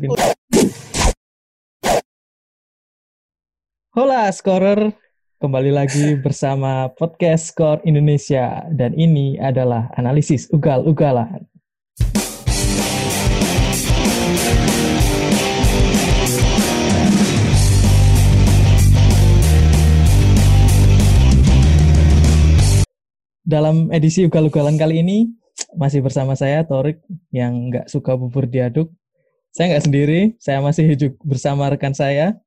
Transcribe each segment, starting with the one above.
satu. Hola scorer, kembali lagi bersama podcast Skor Indonesia dan ini adalah analisis ugal-ugalan. Dalam edisi ugal-ugalan kali ini masih bersama saya Torik yang nggak suka bubur diaduk. Saya nggak sendiri, saya masih hidup bersama rekan saya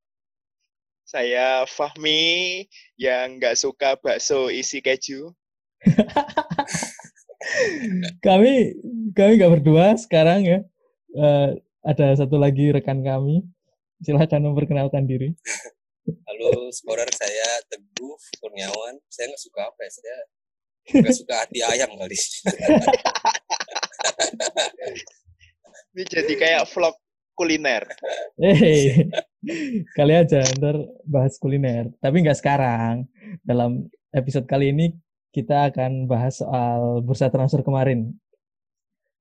Saya Fahmi yang nggak suka bakso isi keju. kami kami nggak berdua sekarang ya. Uh, ada satu lagi rekan kami. Silahkan memperkenalkan diri. Halo, sporer saya Teguh Kurniawan. Saya nggak suka apa ya? Saya nggak suka hati ayam kali. Ini jadi kayak vlog kuliner. Hei, kali aja ntar bahas kuliner. Tapi nggak sekarang. Dalam episode kali ini kita akan bahas soal bursa transfer kemarin.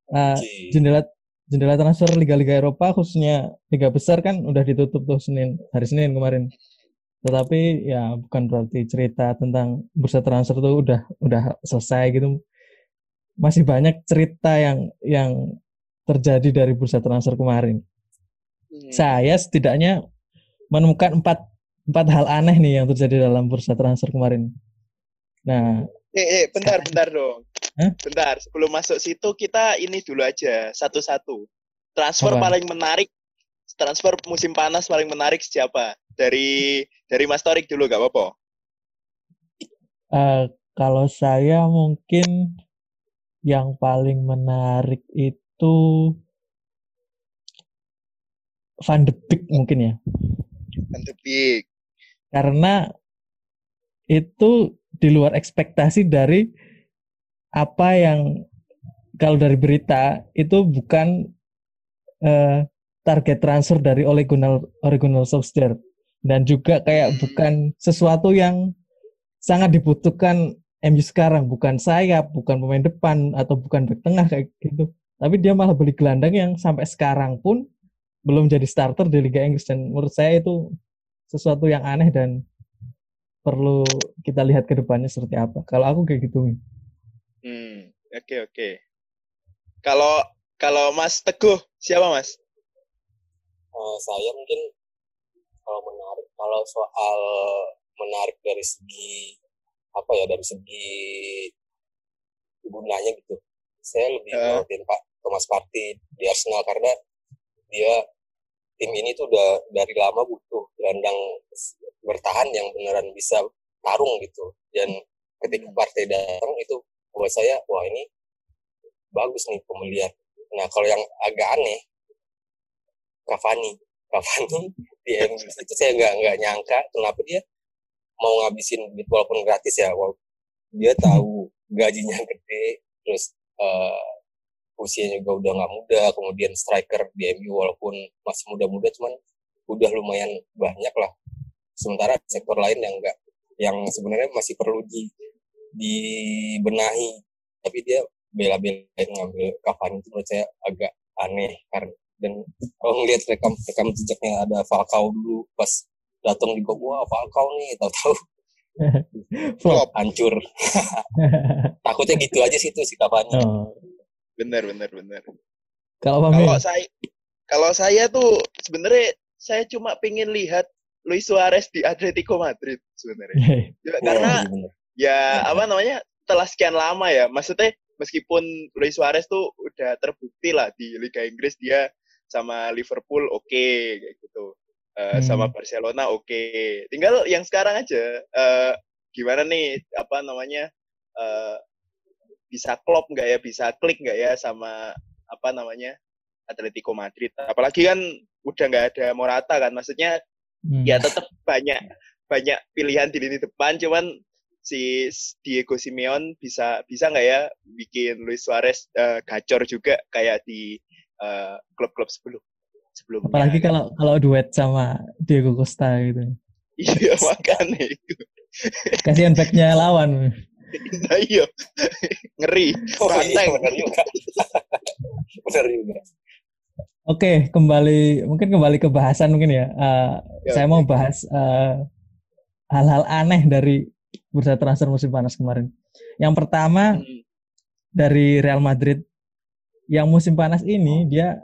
Uh, jendela jendela transfer liga-liga Eropa khususnya liga besar kan udah ditutup tuh Senin hari Senin kemarin. Tetapi ya bukan berarti cerita tentang bursa transfer itu udah udah selesai gitu. Masih banyak cerita yang yang terjadi dari bursa transfer kemarin. Hmm. Saya setidaknya menemukan empat empat hal aneh nih yang terjadi dalam bursa transfer kemarin. Nah, eh, eh bentar bentar dong. Huh? Bentar, sebelum masuk situ kita ini dulu aja satu-satu. Transfer Apa? paling menarik, transfer musim panas paling menarik siapa? Dari dari Mas Torik dulu gak apa-apa. Uh, kalau saya mungkin yang paling menarik itu Van de Beek mungkin ya. Van de Beek. Karena itu di luar ekspektasi dari apa yang kalau dari berita itu bukan uh, target transfer dari Ole Gunnar Ole Gunnar Solskjaer dan juga kayak hmm. bukan sesuatu yang sangat dibutuhkan MU sekarang bukan sayap bukan pemain depan atau bukan back tengah kayak gitu tapi dia malah beli gelandang yang sampai sekarang pun belum jadi starter di Liga Inggris dan menurut saya itu sesuatu yang aneh dan perlu kita lihat ke depannya seperti apa. Kalau aku kayak gitu. Hmm, oke okay, oke. Okay. Kalau kalau Mas Teguh siapa Mas? Uh, saya mungkin kalau menarik kalau soal menarik dari segi apa ya dari segi gunanya gitu. Saya lebih uh. Pak Thomas Partey di Arsenal karena dia tim ini tuh udah dari lama butuh gelandang bertahan yang beneran bisa tarung gitu. Dan ketika hmm. partai datang itu buat saya wah ini bagus nih pembelian. Nah kalau yang agak aneh Cavani. Cavani di MU itu saya nggak nggak nyangka kenapa dia mau ngabisin duit walaupun gratis ya. Walaupun dia tahu gajinya gede terus uh, usianya juga udah nggak muda kemudian striker di MU walaupun masih muda-muda cuman udah lumayan banyak lah. Sementara sektor lain yang enggak yang sebenarnya masih perlu di dibenahi. Tapi dia bela-belain ngambil Cavani itu menurut saya agak aneh karena dan kalau ngelihat rekam rekam jejaknya ada Falcao dulu pas datang di gua Falcao nih tahu-tahu. Flop hancur. Takutnya gitu aja sih itu si Cavani. Oh. Bener bener bener. Kalau kalau saya kalau saya tuh sebenarnya saya cuma pengen lihat Luis Suarez di Atletico Madrid sebenarnya. ya, karena ya apa namanya setelah sekian lama ya, maksudnya meskipun Luis Suarez tuh udah terbukti lah di Liga Inggris dia sama Liverpool oke okay, kayak gitu. Uh, hmm. sama Barcelona oke. Okay. Tinggal yang sekarang aja uh, gimana nih apa namanya uh, bisa klop nggak ya, bisa klik nggak ya sama apa namanya Atletico Madrid. Apalagi kan udah nggak ada Morata kan, maksudnya hmm. ya tetap banyak banyak pilihan di lini depan, cuman si Diego Simeone bisa bisa nggak ya bikin Luis Suarez uh, gacor juga kayak di uh, klub-klub sebelum sebelumnya. Apalagi kalau kalau duet sama Diego Costa gitu. Iya makanya itu. Kasihan backnya lawan. nah iya ngeri oh, iya, benar juga Oke, kembali mungkin kembali ke bahasan mungkin ya. Uh, ya saya okay. mau bahas hal hal-hal aneh dari bursa transfer musim panas kemarin. Yang pertama hmm. dari Real Madrid yang musim panas ini dia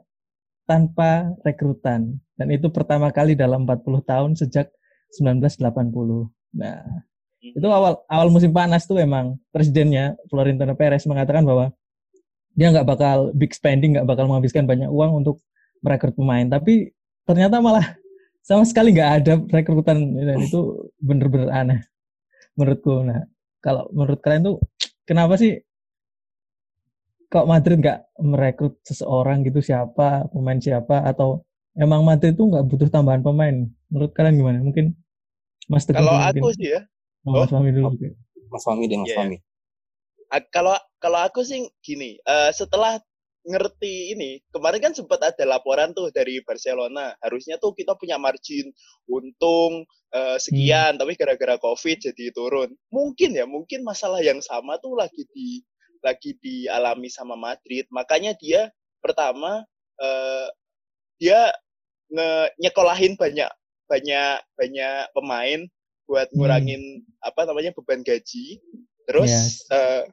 tanpa rekrutan dan itu pertama kali dalam 40 tahun sejak 1980. Nah, itu hmm. awal awal musim panas tuh emang presidennya Florentino Perez mengatakan bahwa dia nggak bakal big spending, nggak bakal menghabiskan banyak uang untuk merekrut pemain. Tapi ternyata malah sama sekali nggak ada rekrutan dan itu bener-bener aneh menurutku. Nah, kalau menurut kalian tuh kenapa sih kok Madrid nggak merekrut seseorang gitu siapa pemain siapa atau emang Madrid tuh nggak butuh tambahan pemain? Menurut kalian gimana? Mungkin Mas Teguh Kalau aku sih ya. Oh, Mas Fahmi dulu. Mas Fahmi deh Mas yeah. Fahmi kalau kalau aku sih gini, uh, setelah ngerti ini, kemarin kan sempat ada laporan tuh dari Barcelona, harusnya tuh kita punya margin untung uh, sekian, hmm. tapi gara-gara COVID jadi turun. Mungkin ya, mungkin masalah yang sama tuh lagi di lagi dialami sama Madrid. Makanya dia pertama uh, dia nge nyekolahin banyak banyak banyak pemain buat hmm. ngurangin hmm. apa namanya beban gaji. Terus yes. uh,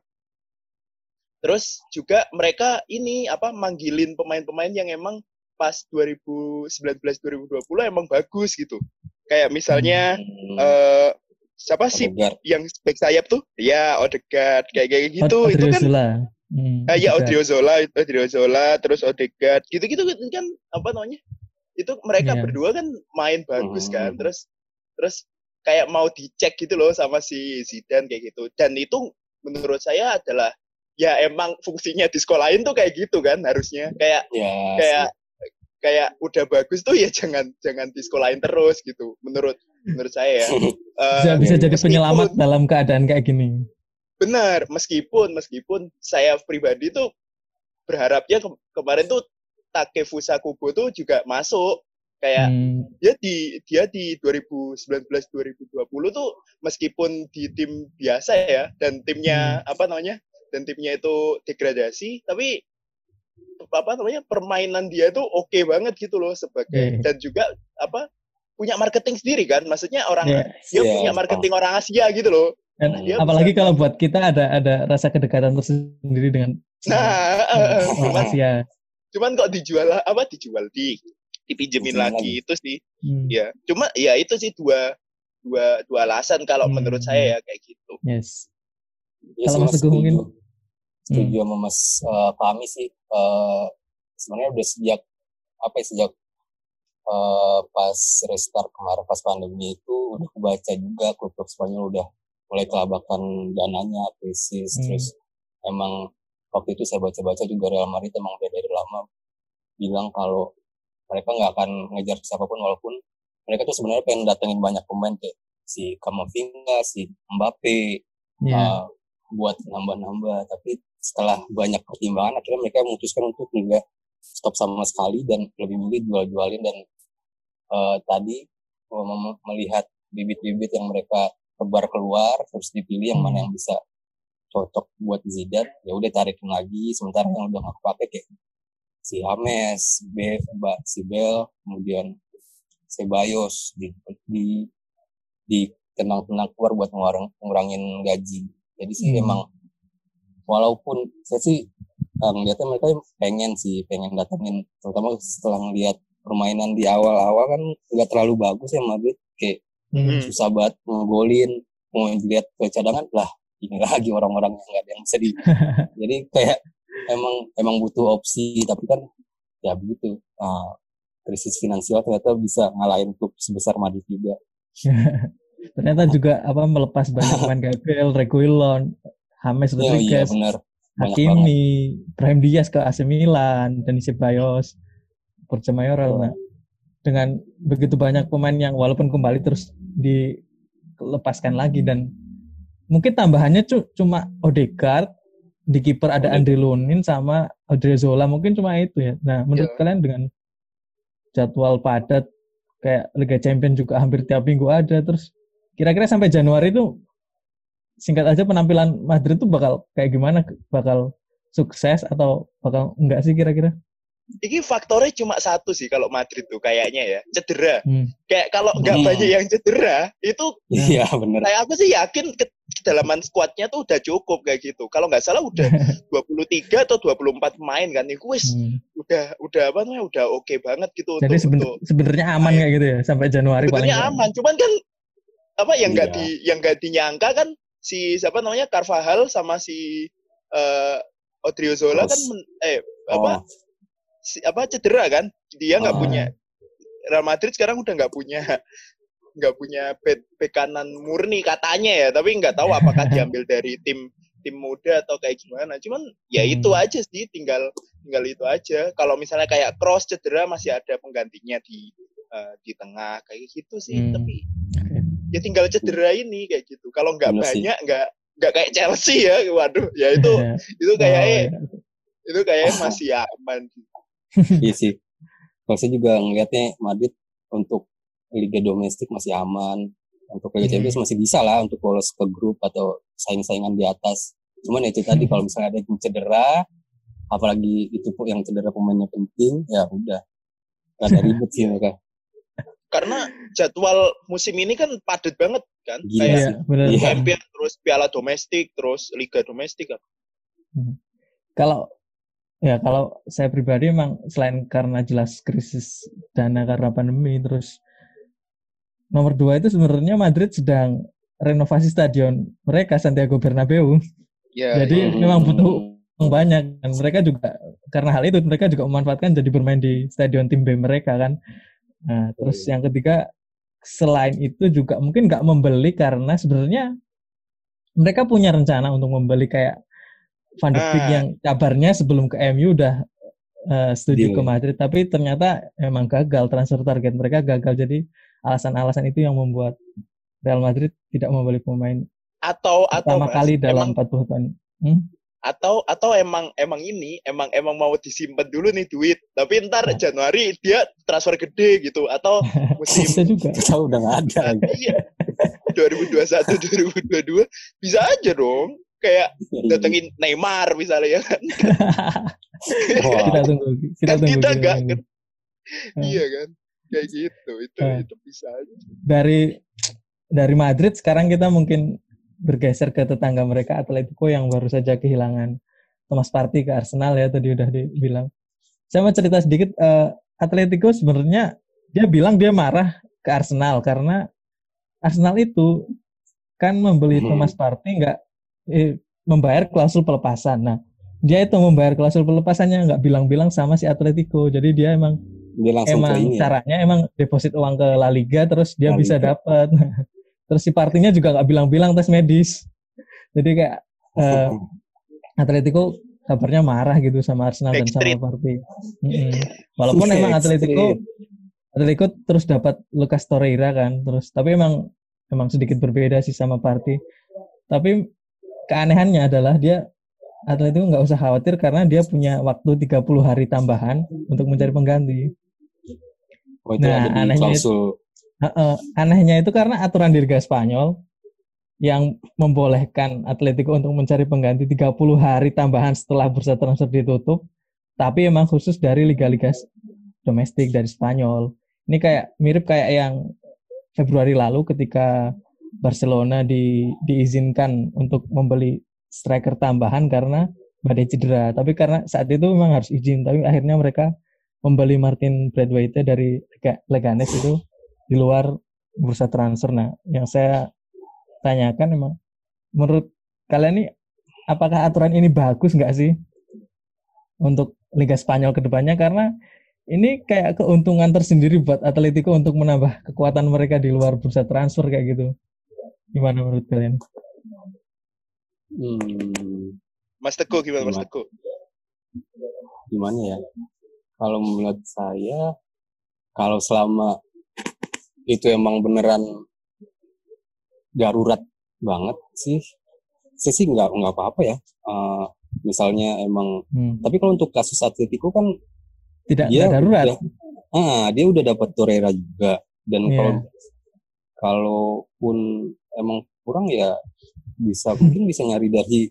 Terus juga mereka ini apa manggilin pemain-pemain yang emang pas 2019 2020 emang bagus gitu. Kayak misalnya hmm. uh, siapa sih yang back sayap tuh? Ya Odegaard kayak kayak gitu itu kan. Hmm, eh, ya Odriozola, Odriozola, terus Odegaard gitu-gitu kan apa namanya? Itu mereka yeah. berdua kan main bagus kan. hmm. kan. Terus terus kayak mau dicek gitu loh sama si Zidane kayak gitu. Dan itu menurut saya adalah ya emang fungsinya di sekolahin tuh kayak gitu kan harusnya. Kayak ya, kayak kayak udah bagus tuh ya jangan jangan di sekolahin terus gitu menurut menurut saya ya. Uh, bisa bisa jadi penyelamat dalam keadaan kayak gini. Benar meskipun meskipun saya pribadi tuh berharapnya ke kemarin tuh Takefusa Kubo tuh juga masuk kayak hmm. dia di dia di 2019 2020 tuh meskipun di tim biasa ya dan timnya hmm. apa namanya dan timnya itu degradasi tapi apa namanya permainan dia itu oke okay banget gitu loh sebagai yeah. dan juga apa punya marketing sendiri kan maksudnya orang yeah. dia yeah. punya marketing oh. orang Asia gitu loh dan dia apalagi bisa, kalau buat kita ada ada rasa kedekatan tersendiri dengan nah orang Asia cuman kok dijual apa dijual di dipinjemin lagi itu sih hmm. ya cuma ya itu sih dua dua dua alasan kalau hmm. menurut saya ya kayak gitu yes ya, kalau Mas Teguh mungkin setuju hmm. sama Mas uh, Fahmi sih uh, sebenarnya udah sejak apa ya sejak uh, pas restart kemarin pas pandemi itu udah kebaca juga klub-klub Spanyol udah mulai kelabakan dananya krisis hmm. terus emang waktu itu saya baca-baca juga Real Madrid emang udah dari lama bilang kalau mereka nggak akan ngejar siapa pun walaupun mereka tuh sebenarnya pengen datengin banyak pemain kayak si Kamavinga, si Mbappe, yeah. uh, buat nambah-nambah. Tapi setelah banyak pertimbangan akhirnya mereka memutuskan untuk tidak stop sama sekali dan lebih milih jual-jualin dan uh, tadi melihat bibit-bibit yang mereka tebar keluar terus dipilih yang mana yang bisa cocok buat Zidane ya udah tarikin lagi sementara yang udah nggak kepake kayak si Hames, B, Mbak si Bel, kemudian Sebayos di di di tenang-tenang keluar buat ngurangin gaji. Jadi sih hmm. emang walaupun saya sih uh, ngeliatnya mereka pengen sih pengen datengin terutama setelah ngeliat permainan di awal-awal kan nggak terlalu bagus ya Madrid kayak hmm. susah banget ngegolin mau dilihat ke cadangan lah ini lagi orang-orang yang nggak ada yang sedih jadi kayak emang emang butuh opsi tapi kan ya begitu uh, krisis finansial ternyata bisa ngalahin klub sebesar Madrid juga ternyata juga apa melepas banyak pemain Gabriel, Reguilon, James iya, Rodriguez, iya. Hakimi, Brahim Diaz ke AC Milan, dan Ceballos, Borja Mayoral. Nah, dengan begitu banyak pemain yang walaupun kembali terus dilepaskan lagi dan mungkin tambahannya cuma Odegaard di kiper ada Andre Lunin sama Zola mungkin cuma itu ya. Nah, menurut yeah. kalian dengan jadwal padat kayak Liga Champions juga hampir tiap minggu ada terus kira-kira sampai Januari itu singkat aja penampilan Madrid tuh bakal kayak gimana? Bakal sukses atau bakal enggak sih kira-kira? Ini faktornya cuma satu sih kalau Madrid tuh kayaknya ya cedera. Hmm. Kayak kalau nggak hmm. banyak yang cedera itu iya benar. Kayak aku sih yakin ke, kedalaman skuadnya tuh udah cukup kayak gitu. Kalau nggak salah udah 23 atau 24 pemain kan. Itu wis hmm. udah udah apa namanya udah oke okay banget gitu. Jadi sebenarnya aman kayak gitu ya sampai Januari paling. Sebenarnya aman, cuman kan apa yang nggak iya. di yang nggak dinyangka kan si siapa namanya Carvajal sama si uh, Odriozola kan eh oh. apa apa cedera kan? Dia nggak oh. punya. Real Madrid sekarang udah nggak punya nggak punya bek, bek kanan murni katanya ya. Tapi nggak tahu apakah diambil dari tim tim muda atau kayak gimana. Cuman ya hmm. itu aja sih tinggal tinggal itu aja. Kalau misalnya kayak cross cedera masih ada penggantinya di uh, di tengah kayak gitu sih. Hmm. tapi ya tinggal cedera ini kayak gitu. Kalau nggak banyak nggak nggak kayak Chelsea ya waduh. Ya itu itu kayaknya oh, ya. itu kayaknya masih aman iya sih. Kalau saya juga ngelihatnya Madrid untuk Liga Domestik masih aman. Untuk Liga Champions hmm. masih bisa lah untuk lolos ke grup atau saing-saingan di atas. Cuman ya itu tadi hmm. kalau misalnya ada yang cedera, apalagi itu yang cedera pemainnya penting, ya udah. Ada ribet sih mereka. Karena jadwal musim ini kan padat banget kan. Gila Kayak sih. Bener. Champion, terus Piala Domestik, terus Liga Domestik kan. Hmm. Kalau Ya kalau saya pribadi emang selain karena jelas krisis dana karena pandemi, terus nomor dua itu sebenarnya Madrid sedang renovasi stadion mereka Santiago Bernabeu. Ya, jadi ya. memang butuh uang banyak dan mereka juga karena hal itu mereka juga memanfaatkan jadi bermain di stadion tim B mereka kan. Nah, terus ya. yang ketiga selain itu juga mungkin nggak membeli karena sebenarnya mereka punya rencana untuk membeli kayak Van de Beek uh. yang kabarnya sebelum ke MU udah uh, setuju Deal. ke Madrid tapi ternyata emang gagal transfer target mereka gagal jadi alasan-alasan itu yang membuat Real Madrid tidak membeli pemain atau pertama atau kali dalam emang, 40 tahun. Hmm? Atau atau emang emang ini emang emang mau disimpan dulu nih duit tapi ntar nah. Januari dia transfer gede gitu atau musim bisa juga tahu udah nggak ada. iya. 2021 2022 bisa aja dong kayak datengin Neymar misalnya ya kan. Kita tunggu. Kita kan tunggu. Kita enggak kan. Iya kan. Kayak gitu. Itu uh, itu bisa aja. Dari dari Madrid sekarang kita mungkin bergeser ke tetangga mereka Atletico yang baru saja kehilangan Thomas Partey ke Arsenal ya tadi udah dibilang. Saya mau cerita sedikit uh, Atletico sebenarnya dia bilang dia marah ke Arsenal karena Arsenal itu kan membeli hmm. Thomas Partey nggak eh, membayar klausul pelepasan. Nah, dia itu membayar klausul pelepasannya nggak bilang-bilang sama si Atletico. Jadi dia emang dia emang ya? caranya emang deposit uang ke La Liga terus dia La bisa dapat. terus si partinya juga nggak bilang-bilang tes medis. Jadi kayak uh, Atletico kabarnya marah gitu sama Arsenal dan sama Parti. Mm-hmm. Walaupun emang Atletico Atletico terus dapat Lucas Torreira kan, terus tapi emang emang sedikit berbeda sih sama Parti. Tapi keanehannya adalah dia atlet itu nggak usah khawatir karena dia punya waktu 30 hari tambahan untuk mencari pengganti. Oh, itu nah, anehnya klausul. itu, uh, uh, anehnya itu karena aturan di Liga Spanyol yang membolehkan Atletico untuk mencari pengganti 30 hari tambahan setelah bursa transfer ditutup, tapi emang khusus dari liga-liga domestik dari Spanyol. Ini kayak mirip kayak yang Februari lalu ketika Barcelona di, diizinkan untuk membeli striker tambahan karena badai cedera. Tapi karena saat itu memang harus izin, tapi akhirnya mereka membeli Martin Bradwaite dari Leganes itu di luar bursa transfer. Nah, yang saya tanyakan memang menurut kalian ini apakah aturan ini bagus nggak sih untuk Liga Spanyol ke depannya karena ini kayak keuntungan tersendiri buat Atletico untuk menambah kekuatan mereka di luar bursa transfer kayak gitu. Gimana menurut kalian? Hmm. Mas Teguh gimana, Mas Teguh? Gimana ya? Kalau menurut saya, kalau selama itu emang beneran darurat banget sih, saya sih nggak nggak apa-apa ya. Uh, misalnya emang, hmm. tapi kalau untuk kasus Atletico kan tidak dia darurat. Udah, ah, dia udah dapat Torreira juga dan yeah. kalau kalaupun emang kurang ya bisa mungkin bisa nyari dari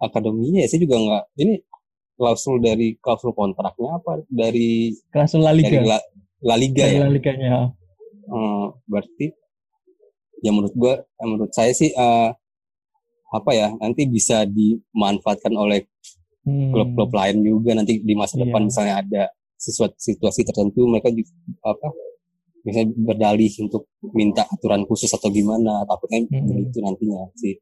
akademinya ya saya juga nggak ini klausul dari klausul kontraknya apa dari klausul La Liga dari La, La Liga dari ya La Liganya hmm, berarti ya menurut gua menurut saya sih uh, apa ya nanti bisa dimanfaatkan oleh hmm. klub-klub lain juga nanti di masa depan yeah. misalnya ada sesuatu situasi tertentu mereka juga, apa misalnya berdalih untuk minta aturan khusus atau gimana takutnya hmm. begitu nantinya sih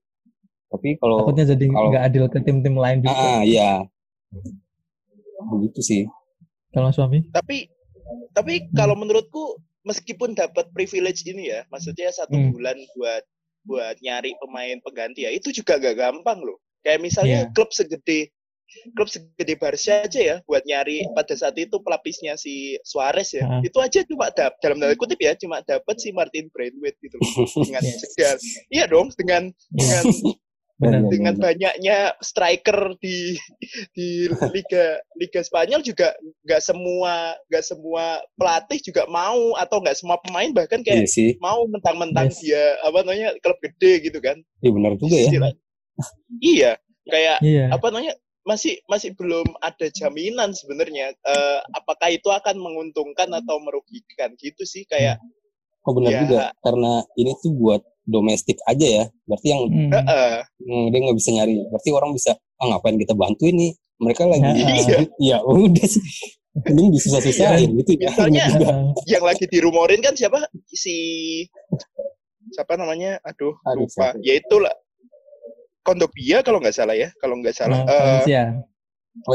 tapi kalau takutnya jadi nggak adil ke tim-tim lain juga ah ya begitu sih kalau suami tapi tapi hmm. kalau menurutku meskipun dapat privilege ini ya maksudnya satu hmm. bulan buat buat nyari pemain pengganti ya itu juga gak gampang loh. Kayak misalnya yeah. klub segede klub segede Barca aja ya buat nyari pada saat itu pelapisnya si Suarez ya. Uh. Itu aja cuma dap dalam tanda kutip ya cuma dapat si Martin Braithwaite gitu loh dengan segar. Iya dong dengan dengan Benar, dengan benar. banyaknya striker di di liga liga Spanyol juga nggak semua nggak semua pelatih juga mau atau nggak semua pemain bahkan kayak iya mau mentang-mentang yes. dia apa namanya klub gede gitu kan iya benar juga ya iya kayak iya. apa namanya masih masih belum ada jaminan sebenarnya uh, apakah itu akan menguntungkan atau merugikan? Gitu sih kayak oh benar ya, juga. Karena ini tuh buat domestik aja ya. Berarti yang hmm. hmm, dia nggak bisa nyari. Berarti orang bisa ah ngapain kita bantu ini? Mereka lagi iya. ya udah sih. Ini disusah-susahin gitu ya. Misalnya yang lagi dirumorin kan siapa? Si siapa namanya? Aduh, aduh lupa. siapa? ya itulah Kondopia kalau nggak salah ya kalau nggak salah. Uh, oh, iya,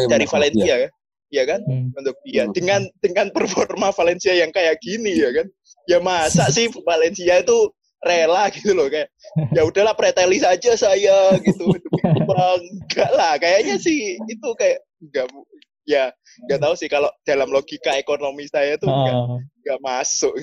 dari Valencia. Ya. Ya kan? Hmm. Kondopia hmm. dengan dengan performa Valencia yang kayak gini ya kan? Ya masa sih Valencia itu rela gitu loh kayak ya udahlah preteli saja saya gitu. Bang enggak lah kayaknya sih itu kayak enggak ya enggak tahu sih kalau dalam logika ekonomi saya tuh enggak uh, enggak masuk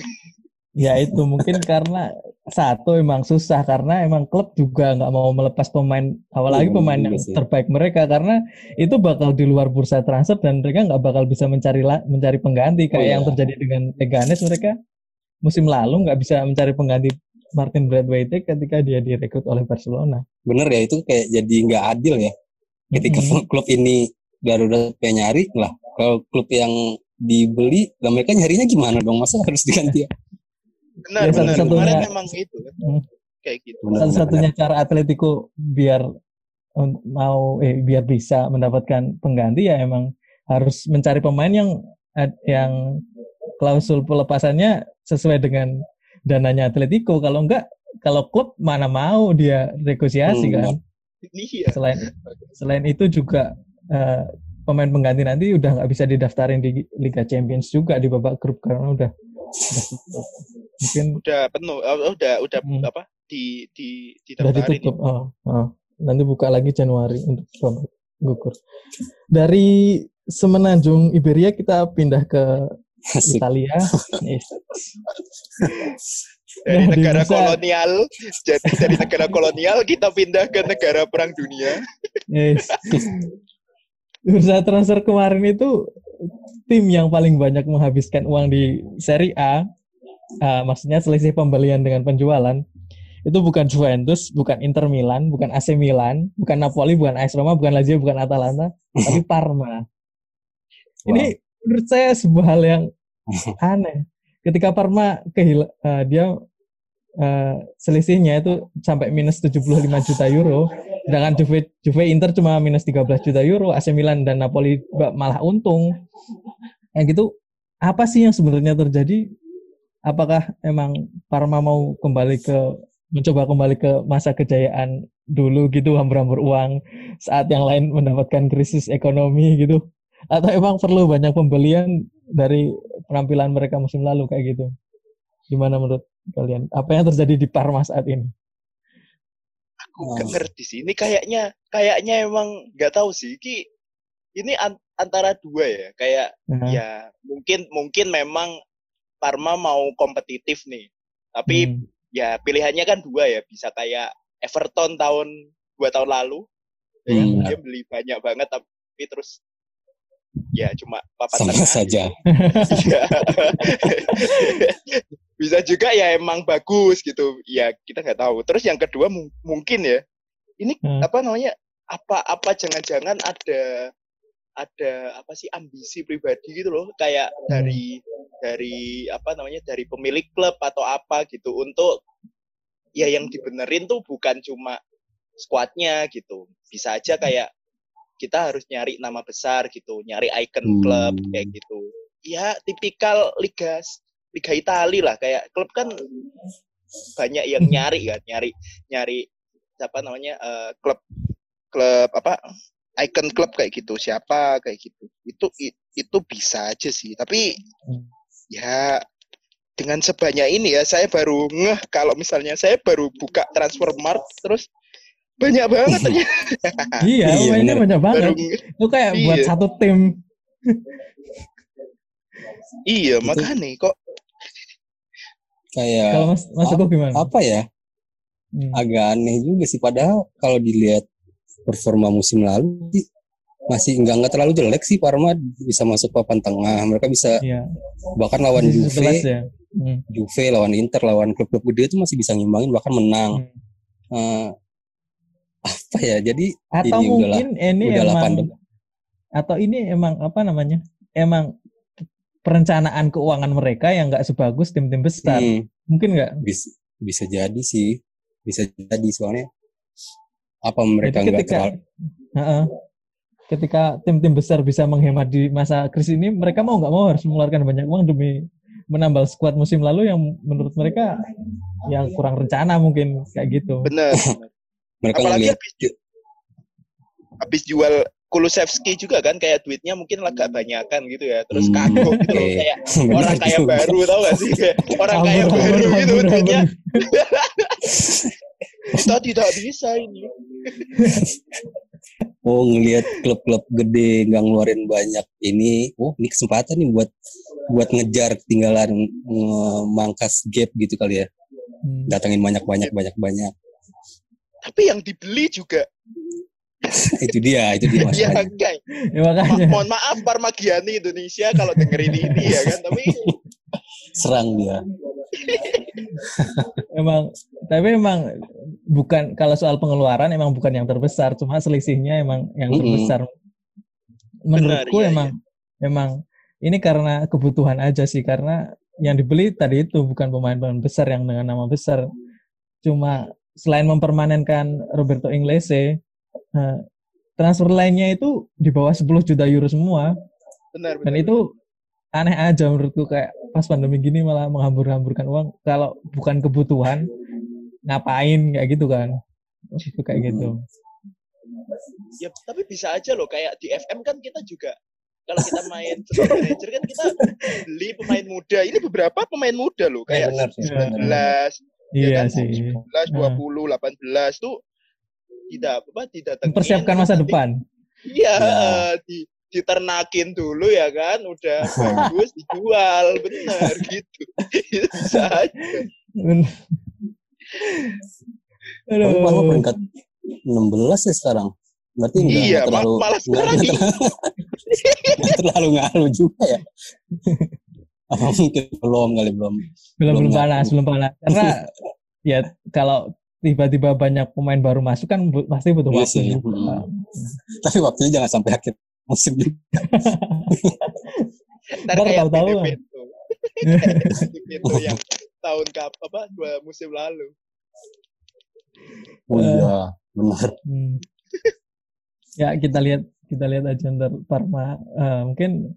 ya itu mungkin karena satu emang susah karena emang klub juga nggak mau melepas pemain apalagi iya, pemain yang terbaik mereka karena itu bakal di luar bursa transfer dan mereka nggak bakal bisa mencari mencari pengganti kayak oh, yang iya. terjadi dengan Leganes mereka musim lalu nggak bisa mencari pengganti Martin Bradwaite ketika dia direkrut oleh Barcelona. Bener ya itu kayak jadi nggak adil ya. Ketika mm -hmm. klub ini Garuda kayak nyari lah, kalau klub yang dibeli, lah mereka nyarinya gimana dong? Masa harus diganti ya? Benar, ya, benar. Satu Kemarin memang itu kan. Mm. Kayak gitu. Satu-satunya cara Atletico biar mau eh biar bisa mendapatkan pengganti ya emang harus mencari pemain yang yang klausul pelepasannya sesuai dengan dananya Atletico kalau enggak kalau klub mana mau dia negosiasi hmm. kan iya. selain selain itu juga uh, pemain pengganti nanti udah nggak bisa didaftarin di Liga Champions juga di babak grup karena udah, udah mungkin udah penuh oh, udah udah hmm. apa di di udah ditutup oh, oh. nanti buka lagi Januari untuk gugur dari Semenanjung Iberia kita pindah ke Asik. Italia. dari nah, negara kolonial, jadi dari negara kolonial kita pindah ke negara perang dunia. Yes. Bursa transfer kemarin itu tim yang paling banyak menghabiskan uang di Serie A, uh, maksudnya selisih pembelian dengan penjualan, itu bukan Juventus, bukan Inter Milan, bukan AC Milan, bukan Napoli, bukan AS Roma, bukan Lazio, bukan Atalanta, tapi Parma. Wow. Ini menurut saya sebuah hal yang aneh. Ketika Parma kehil uh, dia uh, selisihnya itu sampai minus 75 juta euro, sedangkan Juve, Juve Inter cuma minus 13 juta euro, AC Milan dan Napoli malah untung. Yang gitu, apa sih yang sebenarnya terjadi? Apakah emang Parma mau kembali ke mencoba kembali ke masa kejayaan dulu gitu hambur-hambur uang saat yang lain mendapatkan krisis ekonomi gitu atau emang perlu banyak pembelian dari penampilan mereka musim lalu kayak gitu. Gimana menurut kalian? Apa yang terjadi di Parma saat ini? Aku nggak ngerti sih. Ini kayaknya kayaknya emang nggak tahu sih. Ki ini antara dua ya. Kayak nah. ya mungkin mungkin memang Parma mau kompetitif nih. Tapi hmm. ya pilihannya kan dua ya. Bisa kayak Everton tahun dua tahun lalu. Ya, hmm. Dia beli banyak banget tapi terus ya cuma papan Sama tengah. saja. Iya. Bisa juga ya emang bagus gitu. Ya kita nggak tahu. Terus yang kedua mungkin ya ini hmm. apa namanya? Apa apa jangan-jangan ada ada apa sih ambisi pribadi gitu loh kayak hmm. dari dari apa namanya dari pemilik klub atau apa gitu untuk ya yang dibenerin tuh bukan cuma squadnya gitu. Bisa aja kayak kita harus nyari nama besar gitu nyari icon hmm. klub kayak gitu. Ya tipikal liga liga Italia lah. Kayak klub kan banyak yang nyari kan nyari nyari apa namanya uh, klub klub apa icon klub kayak gitu siapa kayak gitu. Itu itu bisa aja sih. Tapi ya dengan sebanyak ini ya saya baru ngeh kalau misalnya saya baru buka transfer mart terus banyak banget ternyata. iya, iya mainnya banyak banget. Baru, itu kayak iya. buat satu tim. iya, makanya kok kayak kalau mas mas gimana? Apa ya? Hmm. Agak aneh juga sih padahal kalau dilihat performa musim lalu masih enggak enggak terlalu jelek sih Parma bisa masuk papan tengah mereka bisa iya. bahkan lawan Juve ya. hmm. Juve lawan Inter lawan klub-klub gede itu masih bisa ngimbangin bahkan menang hmm. uh, apa ya jadi atau ini mungkin udahlah, ini udahlah emang pandem. atau ini emang apa namanya emang perencanaan keuangan mereka yang nggak sebagus tim-tim besar hmm. mungkin nggak bisa bisa jadi sih bisa jadi soalnya apa mereka nggak terlalu uh -uh. Ketika tim-tim besar bisa menghemat di masa krisis ini mereka mau nggak mau harus mengeluarkan banyak uang demi menambal skuad musim lalu yang menurut mereka yang kurang rencana mungkin kayak gitu. Benar. mereka Apalagi ngeliat... habis, habis jual Kulusevski juga kan kayak duitnya mungkin agak banyakan gitu ya. Terus hmm, kagok gitu kayak orang kaya baru tau gak sih? Kayak orang kaya baru gitu duitnya. Kita tidak bisa ini. Oh ngelihat klub-klub gede nggak ngeluarin banyak ini, oh ini kesempatan nih buat buat ngejar ketinggalan mangkas gap gitu kali ya. Hmm. Datangin banyak-banyak banyak-banyak. Tapi yang dibeli juga itu dia, itu dia masalahnya. ya, ya, makanya. Ma mohon maaf Parmagiani Indonesia kalau dengerin ini ya kan, tapi serang dia. Emang tapi emang bukan kalau soal pengeluaran emang bukan yang terbesar cuma selisihnya emang yang mm -hmm. terbesar menurutku Benar, iya, emang iya. emang ini karena kebutuhan aja sih karena yang dibeli tadi itu bukan pemain-pemain besar yang dengan nama besar cuma selain mempermanenkan Roberto Inglese nah, transfer lainnya itu di bawah 10 juta euro semua benar, benar dan itu aneh aja menurutku kayak pas pandemi gini malah menghambur-hamburkan uang. Kalau bukan kebutuhan ngapain? Kayak gitu kan. Itu kayak gitu. Ya tapi bisa aja loh kayak di FM kan kita juga kalau kita main manager kan kita beli pemain muda. Ini beberapa pemain muda loh kayak ya, benar, 19 iya ya kan? sih. 19 20 18 tuh tidak apa tidak mempersiapkan masa depan. Iya ya. di diternakin dulu ya kan udah bagus dijual benar gitu bisa aja Aduh. Kamu peringkat 16 ya sekarang. Berarti enggak, iya, terlalu malah enggak, enggak terlalu ngaruh juga ya. Apa mungkin belum kali belum. Belum belum panas, belum panas. Karena ya kalau tiba-tiba banyak pemain baru masuk kan pasti butuh iya waktu. Hmm. Tapi waktunya jangan sampai akhir musim juga. Ntar kayak tahu itu yang tahun kap apa dua musim lalu. Oh iya, benar. Hmm. ya kita lihat kita lihat aja ntar Parma uh, mungkin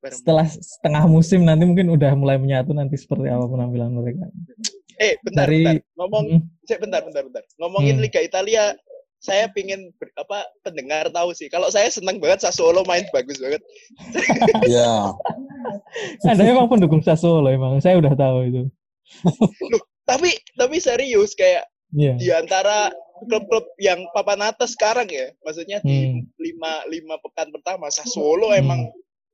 Parma. setelah setengah musim nanti mungkin udah mulai menyatu nanti seperti apa penampilan mereka. Eh bentar, Dari, bentar. ngomong, hmm. bentar, bentar, bentar. Ngomongin hmm. Liga Italia, saya pingin ber, apa pendengar tahu sih. Kalau saya senang banget Sassuolo main bagus banget. Iya. Ada emang pendukung Sassuolo emang. Saya udah tahu itu. Loh, tapi tapi serius kayak yeah. di antara klub-klub yang papan atas sekarang ya, maksudnya di hmm. lima lima pekan pertama Sassuolo hmm. emang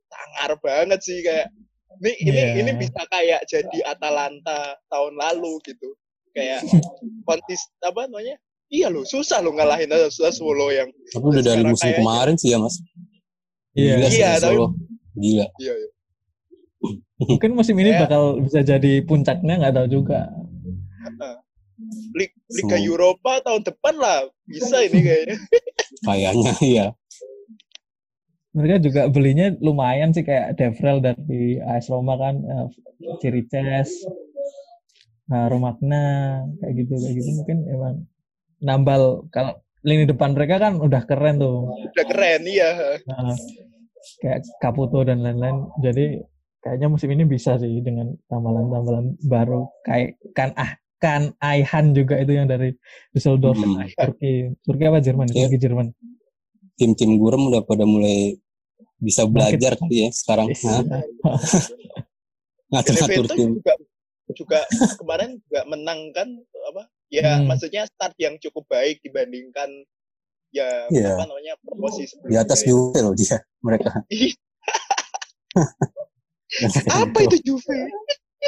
sangar banget sih kayak ini yeah. ini ini bisa kayak jadi Atalanta tahun lalu gitu kayak kontis apa namanya Iya loh, susah loh ngalahin Sassuolo yang. Tapi udah dari musim kayaknya. kemarin sih ya mas. Iya. Gila iya, tapi, Gila. Iya, iya. Mungkin musim ini bakal bisa jadi puncaknya nggak tahu juga. Liga Eropa tahun depan lah bisa ini kayaknya. Kayaknya iya. mereka juga belinya lumayan sih kayak Devrel dari AS Roma kan, uh, Cirices, nah Romagna kayak gitu kayak gitu mungkin emang nambal kalau lini depan mereka kan udah keren tuh. Udah keren iya. Nah, kayak Caputo dan lain-lain. Jadi kayaknya musim ini bisa sih dengan tambalan-tambalan baru kayak kan ah kan Aihan juga itu yang dari Düsseldorf hmm. Turki Turki apa Jerman yeah. Turki Jerman tim-tim gurem udah pada mulai bisa belajar kali ya sekarang yes. ngatur-ngatur tim juga, juga kemarin juga menang kan apa ya hmm. maksudnya start yang cukup baik dibandingkan ya yeah. apa namanya promosi sebelumnya di atas Juve loh dia mereka apa itu Juve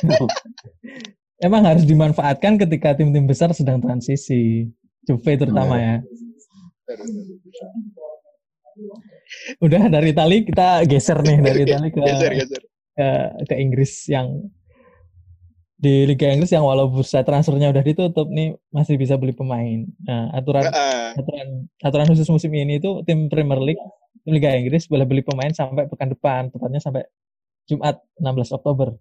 emang harus dimanfaatkan ketika tim-tim besar sedang transisi. Juve terutama ya. Udah dari Itali kita geser nih dari Itali ke geser, geser. Ke, ke Inggris yang di Liga Inggris yang walau bursa transfernya udah ditutup nih masih bisa beli pemain. Nah, aturan uh. aturan aturan khusus musim ini itu tim Premier League, tim Liga Inggris boleh beli pemain sampai pekan depan, tepatnya sampai Jumat 16 Oktober.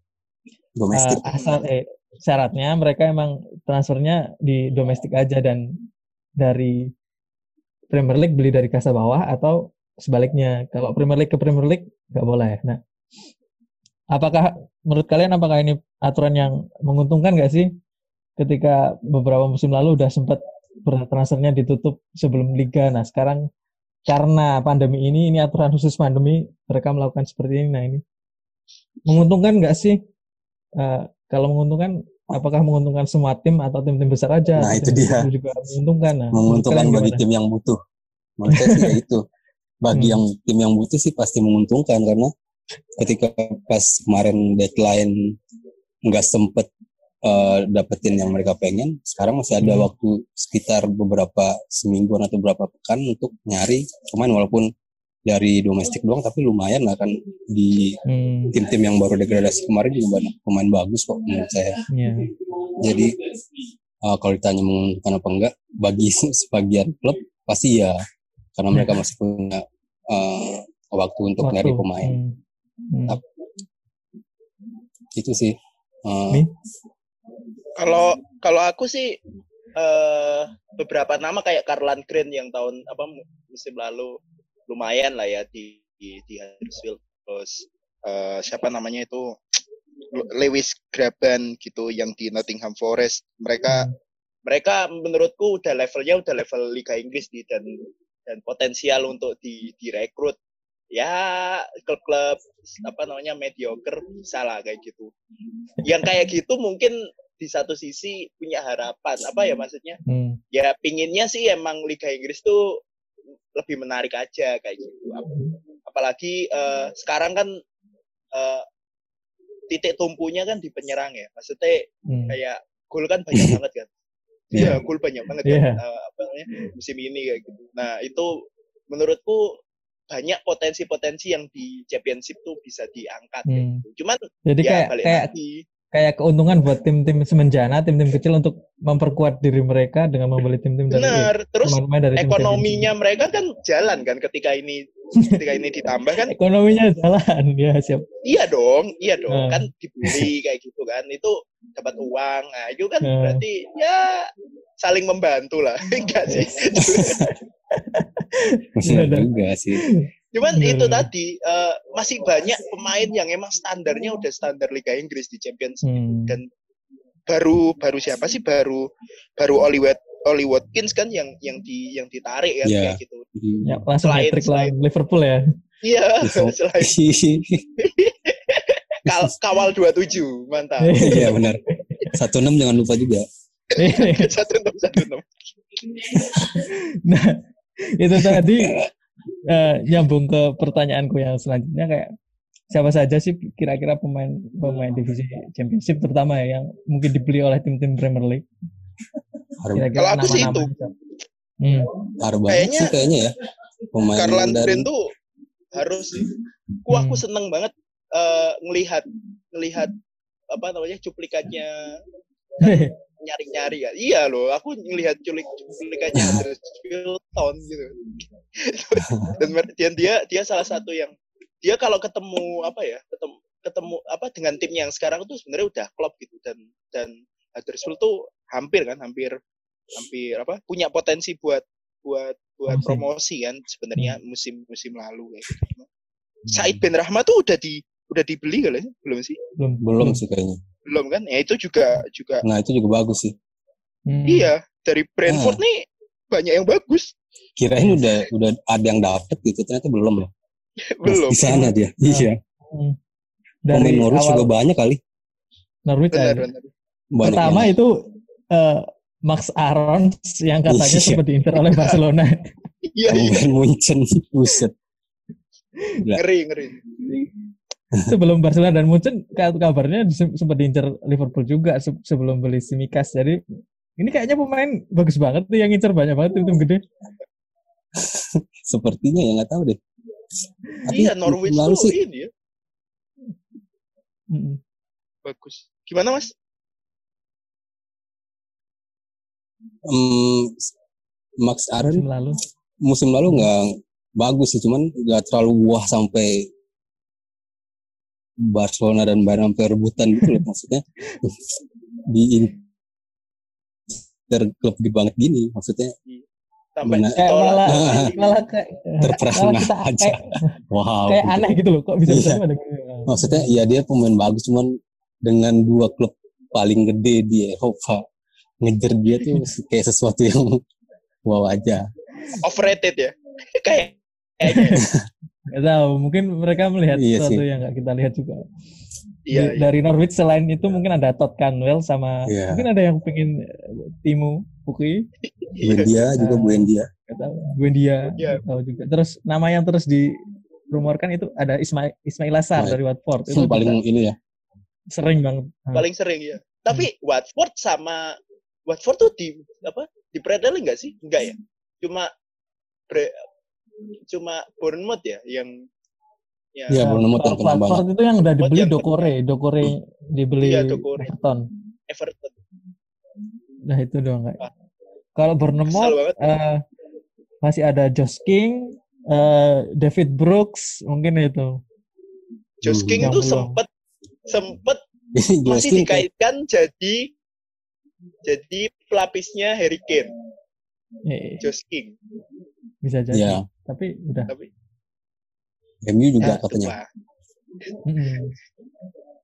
Domestik. Uh, asal eh syaratnya mereka emang transfernya di domestik aja dan dari Premier League beli dari kasa bawah atau sebaliknya kalau Premier League ke Premier League nggak boleh. Nah, apakah menurut kalian apakah ini aturan yang menguntungkan nggak sih? Ketika beberapa musim lalu udah sempat transfernya ditutup sebelum liga. Nah, sekarang karena pandemi ini, ini aturan khusus pandemi, mereka melakukan seperti ini. Nah, ini menguntungkan nggak sih? Uh, kalau menguntungkan apakah menguntungkan semua tim atau tim-tim besar aja? Nah, itu dia. Juga menguntungkan. Nah, menguntungkan bagi tim yang butuh. Menurut saya sih ya itu. Bagi hmm. yang tim yang butuh sih pasti menguntungkan karena ketika pas kemarin deadline nggak sempet uh, dapetin yang mereka pengen, sekarang masih ada hmm. waktu sekitar beberapa seminggu atau beberapa pekan untuk nyari pemain walaupun dari domestik doang tapi lumayan lah kan di hmm. tim-tim yang baru degradasi kemarin juga banyak pemain bagus kok menurut saya. Yeah. Jadi uh, kalau ditanya menguntungkan apa enggak bagi sebagian klub pasti ya karena mereka iya. masih punya uh, waktu untuk waktu. nyari pemain. Hmm. Hmm. itu sih. Uh, kalau kalau aku sih uh, beberapa nama kayak Karlan Green yang tahun apa musim lalu lumayan lah ya di di, di Huddersfield. Terus uh, siapa namanya itu? Lewis Graban gitu yang di Nottingham Forest. Mereka mereka menurutku udah levelnya udah level Liga Inggris di dan dan potensial untuk di direkrut ya klub-klub apa namanya mediocre bisa lah kayak gitu yang kayak gitu mungkin di satu sisi punya harapan apa ya maksudnya hmm. ya pinginnya sih emang Liga Inggris tuh lebih menarik aja kayak gitu. Apalagi uh, sekarang kan uh, titik tumpunya kan di penyerang ya. Maksudnya hmm. kayak gol kan banyak banget kan. Iya, yeah. gol banyak banget yeah. kan uh, apa namanya musim ini kayak gitu. Nah, itu menurutku banyak potensi-potensi yang di championship tuh bisa diangkat hmm. gitu. Cuman jadi ya, kayak kayak lagi, kayak keuntungan buat tim-tim semenjana, tim-tim kecil untuk memperkuat diri mereka dengan membeli tim-tim dari Benar. Terus dari ekonominya tim mereka kan jalan kan ketika ini ketika ini ditambah kan ekonominya jalan ya siap. Iya dong, iya dong. Nah. Kan dibeli kayak gitu kan. Itu dapat uang. Nah, itu kan nah. berarti ya saling membantu lah. Enggak sih. Iya juga sih. Cuman hmm. itu tadi uh, masih banyak pemain yang emang standarnya udah standar Liga Inggris di Champions hmm. dan baru baru siapa sih baru baru Wat, Oli Watkins kan yang yang di yang ditarik kan yeah. kayak gitu. Hmm. Ya, langsung selain, selain Liverpool ya. Iya, selain Kal kawal 27, mantap. Iya benar. Satu enam jangan lupa juga. Satu enam satu enam. Nah, itu tadi uh, nyambung ke pertanyaanku yang selanjutnya kayak siapa saja sih kira-kira pemain pemain divisi championship terutama ya yang mungkin dibeli oleh tim-tim Premier League. Kira-kira Kalau aku sih itu. Hmm. Kayaknya, sih kayaknya ya. Pemain Karlan dari... tuh harus ku aku hmm. seneng banget uh, ngelihat ngelihat apa namanya cuplikannya nyari-nyari ya. Iya loh, aku ngelihat culik culikannya Huddersfield gitu. dan, dan dia dia salah satu yang dia kalau ketemu apa ya, ketemu ketemu apa dengan tim yang sekarang tuh sebenarnya udah klop gitu dan dan Huddersfield tuh hampir kan hampir hampir apa punya potensi buat buat buat musim. promosi kan sebenarnya hmm. musim musim lalu kayak gitu. Hmm. Said Ben Rahma tuh udah di udah dibeli kali ya? belum sih? Belum belum sih kayaknya. Belum kan? Ya itu juga juga. Nah itu juga bagus sih. Hmm. Iya dari Brentford nah. nih banyak yang bagus. Kirain udah udah ada yang dapet gitu ternyata belum ya. belum. Di sana dia. Nah. Iya. Hmm. Dari Pemain Norwich juga banyak kali. Norwich benar, benar. Pertama yang... itu uh, Max Aaron yang katanya iya. sempat diinter oleh Barcelona. Iya, iya. Munchen, buset. Ngeri, ngeri. Sebelum Barcelona dan Munchen, kabarnya sempat diincar Liverpool juga sebelum beli Simikas. Jadi ini kayaknya pemain bagus banget tuh yang ngincer banyak banget tim-tim gede. Sepertinya ya nggak tahu deh. Tapi iya Norwich tuh sih. ini ya. Bagus. Gimana mas? Um, Max Aaron musim lalu musim lalu nggak bagus sih, cuman nggak terlalu wah sampai Barcelona dan Bayern sampai rebutan gitu loh maksudnya di Inter klub gede banget gini maksudnya Sampai kayak malah malah kayak aja. Kayak, wow. Kayak aneh gitu loh kok bisa bisa iya. Maksudnya ya dia pemain bagus cuman dengan dua klub paling gede di Eropa ngejar dia tuh kayak sesuatu yang wow aja. Overrated ya. kayak Gak tahu, mungkin mereka melihat iya sesuatu sih. yang gak kita lihat juga. Iya, iya. Dari Norwich selain itu mungkin ada Todd Canwell sama iya. mungkin ada yang pengen eh, Timu Pukui. Buendia juga uh, Buendia. Gak tahu. Buendia. Yeah. Tahu juga. Terus nama yang terus dirumorkan itu ada Ismail Ismail Assar nah, dari Watford. Itu paling juga. ini ya. Sering banget. Paling sering ya. Tapi hmm. Watford sama Watford tuh di apa? Di Predator enggak sih? Enggak ya. Cuma pre, cuma Bournemouth ya yang ya, ya Bournemouth yang kena banget. itu yang udah dibeli yang Dokore, Dokore dibeli ya, Dokore. Everton. Everton. Nah itu doang kayak. Ah. Kalau Bournemouth uh, masih ada Josh King, uh, David Brooks, mungkin itu. Josh King itu sempat sempat masih dikaitkan jadi jadi pelapisnya Harry Kane. Yeah. Josh King. Bisa jadi. Yeah. Tapi udah. Tapi MU juga ya, katanya. Hmm.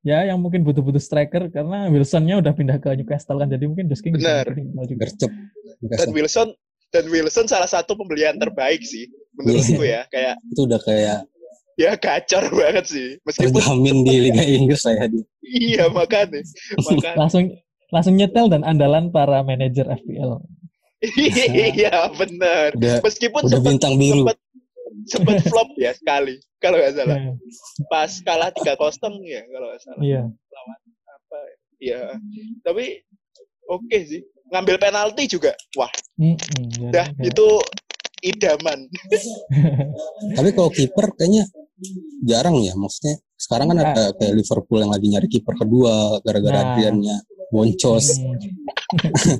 Ya, yang mungkin butuh-butuh striker karena Wilsonnya udah pindah ke Newcastle kan, jadi mungkin Josh King Benar. Gercep. Dan Wilson dan Wilson salah satu pembelian terbaik sih menurutku yeah. ya, kayak itu udah kayak ya gacor banget sih. Meskipun terjamin di Liga Inggris saya di. iya, makanya. makanya. langsung langsung nyetel dan andalan para manajer FPL. Iya benar. Meskipun udah sempat, bintang biru. Sempat, sempat flop ya sekali kalau nggak salah. Yeah. Pas kalah tiga kosong ya kalau nggak salah. Iya. Yeah. Lawan apa? Ya. Tapi oke okay sih. Ngambil penalti juga. Wah. Mm -hmm, dah itu idaman. Tapi kalau kiper kayaknya jarang ya. Maksudnya sekarang kan ada kayak Liverpool yang lagi nyari kiper kedua gara-gara nah. Adriannya boncos. Hmm.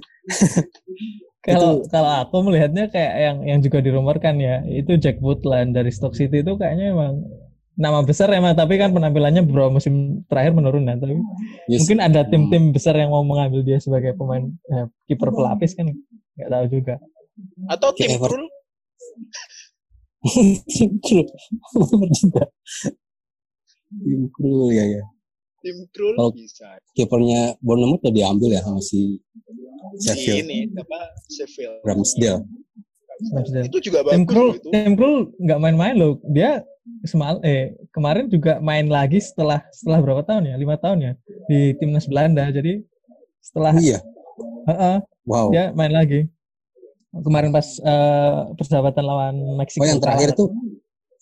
Kalau kalau aku melihatnya kayak yang yang juga dirumorkan ya, itu Jack Woodland dari Stoke City itu kayaknya emang nama besar emang tapi kan penampilannya beberapa musim terakhir menurun ya tapi yes. mungkin ada tim-tim besar yang mau mengambil dia sebagai pemain eh, kiper pelapis kan nggak tahu juga. Atau tim Krul? Tim Krul. Tim Krul ya ya tim Krul oh, bisa kipernya Bournemouth udah diambil ya sama si Sheffield. ini apa Sheffield. Ramsdale. Ramsdale. Itu juga bagus. Tim Krul, Tim Krul nggak main-main loh. Dia semal eh kemarin juga main lagi setelah setelah berapa tahun ya? Lima tahun ya di timnas Belanda. Jadi setelah Iya. Uh -uh, wow. Dia main lagi. Kemarin pas uh, persahabatan lawan Meksiko. Oh yang terakhir tuh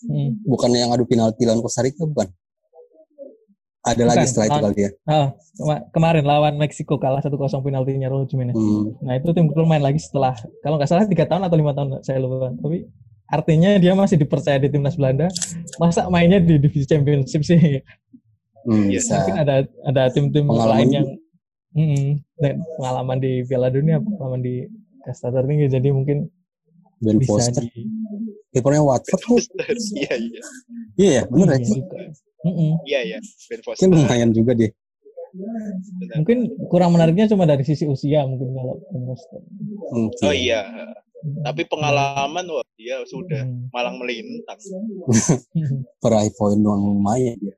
hmm. bukan yang adu penalti lawan Costa Rica bukan? Ada Bukan, lagi setelah itu kali ya. Oh, kemarin lawan Meksiko kalah 1-0 penaltinya Raul Jimenez. Hmm. Nah itu tim Krul main lagi setelah kalau nggak salah tiga tahun atau lima tahun saya lupa. Tapi artinya dia masih dipercaya di timnas Belanda. Masa mainnya di divisi championship sih? Hmm, bisa. Mungkin ada ada tim-tim lain yang dan pengalaman di Piala Dunia, pengalaman di kasta tertinggi, jadi mungkin Ben bisa Foster. Di... Kipernya Watford. Iya, iya. Iya ya, benar ya. Iya, iya. Ben Foster. Kan lumayan juga deh. Mungkin kurang menariknya cuma dari sisi usia mungkin kalau Ben Foster. Oh iya. Tapi pengalaman wah dia sudah hmm. malang melintang. Peraih poin doang lumayan dia.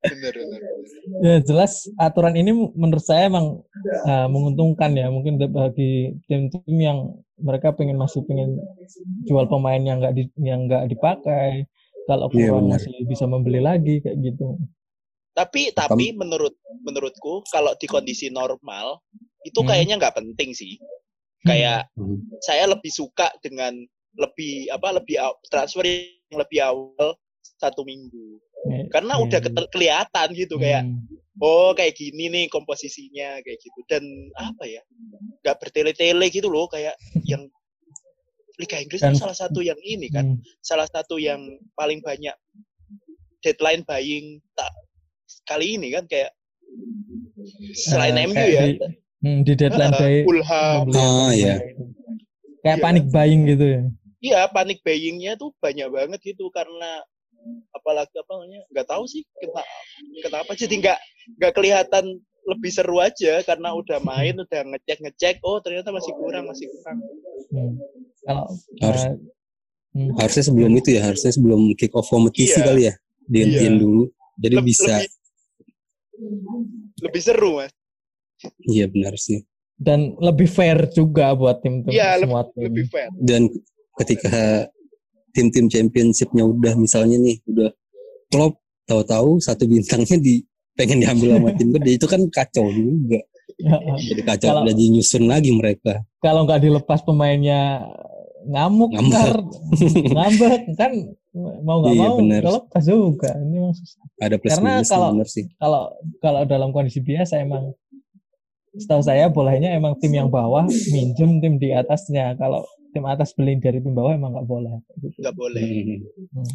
benar, benar, Ya jelas aturan ini menurut saya emang uh, menguntungkan ya mungkin bagi tim-tim yang mereka pengen masih pengen jual pemain yang nggak di, yang nggak dipakai kalau iya, kurang yeah, masih bisa membeli lagi kayak gitu. Tapi tapi menurut menurutku kalau di kondisi normal itu hmm. kayaknya nggak penting sih. Kayak hmm. saya lebih suka dengan lebih apa lebih transfer yang lebih awal satu minggu. Ya, Karena ya. udah kelihatan gitu hmm. kayak oh kayak gini nih komposisinya kayak gitu dan apa ya nggak bertele-tele gitu loh kayak yang Liga Inggris kan salah satu yang ini kan hmm. salah satu yang paling banyak deadline buying tak kali ini kan kayak selain uh, MU ya di, Hmm, di deadline day. Fulham. Oh iya. Kayak ya. panik buying gitu ya. Iya, panik buyingnya tuh banyak banget gitu karena apalagi apa namanya nggak tahu sih kenapa kenapa jadi nggak nggak kelihatan lebih seru aja karena udah main udah ngecek ngecek oh ternyata masih kurang masih kurang hmm. Kalau Harus, uh, hmm. harusnya sebelum itu ya harusnya sebelum kick off kompetisi iya. kali ya dihentikan iya. dulu jadi Leb, bisa lebih, lebih seru mas Iya benar sih. Dan lebih fair juga buat tim-tim iya, semua lebih, tim. lebih fair. Dan ketika tim-tim championshipnya udah misalnya nih udah klub tahu-tahu satu bintangnya di pengen diambil sama tim gede itu kan kacau juga. Ya, jadi kacau kalau, jadi nyusun lagi mereka. Kalau nggak dilepas pemainnya ngamuk, ngamuk. ngambek kan mau nggak iya, mau bener. kalau pas juga ini maksud ada plus karena kalau kalau kalau dalam kondisi biasa emang setahu saya bolehnya emang tim yang bawah minjem tim di atasnya. Kalau tim atas beli dari tim bawah emang nggak boleh. Nggak boleh. Hmm.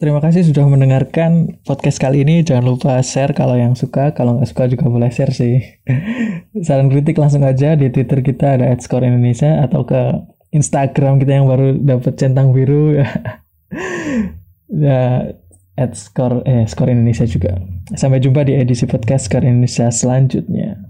Terima kasih sudah mendengarkan podcast kali ini. Jangan lupa share kalau yang suka. Kalau nggak suka juga boleh share sih. Saran kritik langsung aja di Twitter kita ada @score Indonesia atau ke Instagram kita yang baru dapat centang biru ya. ya Skor eh Skor Indonesia juga. Sampai jumpa di edisi podcast Skor Indonesia selanjutnya.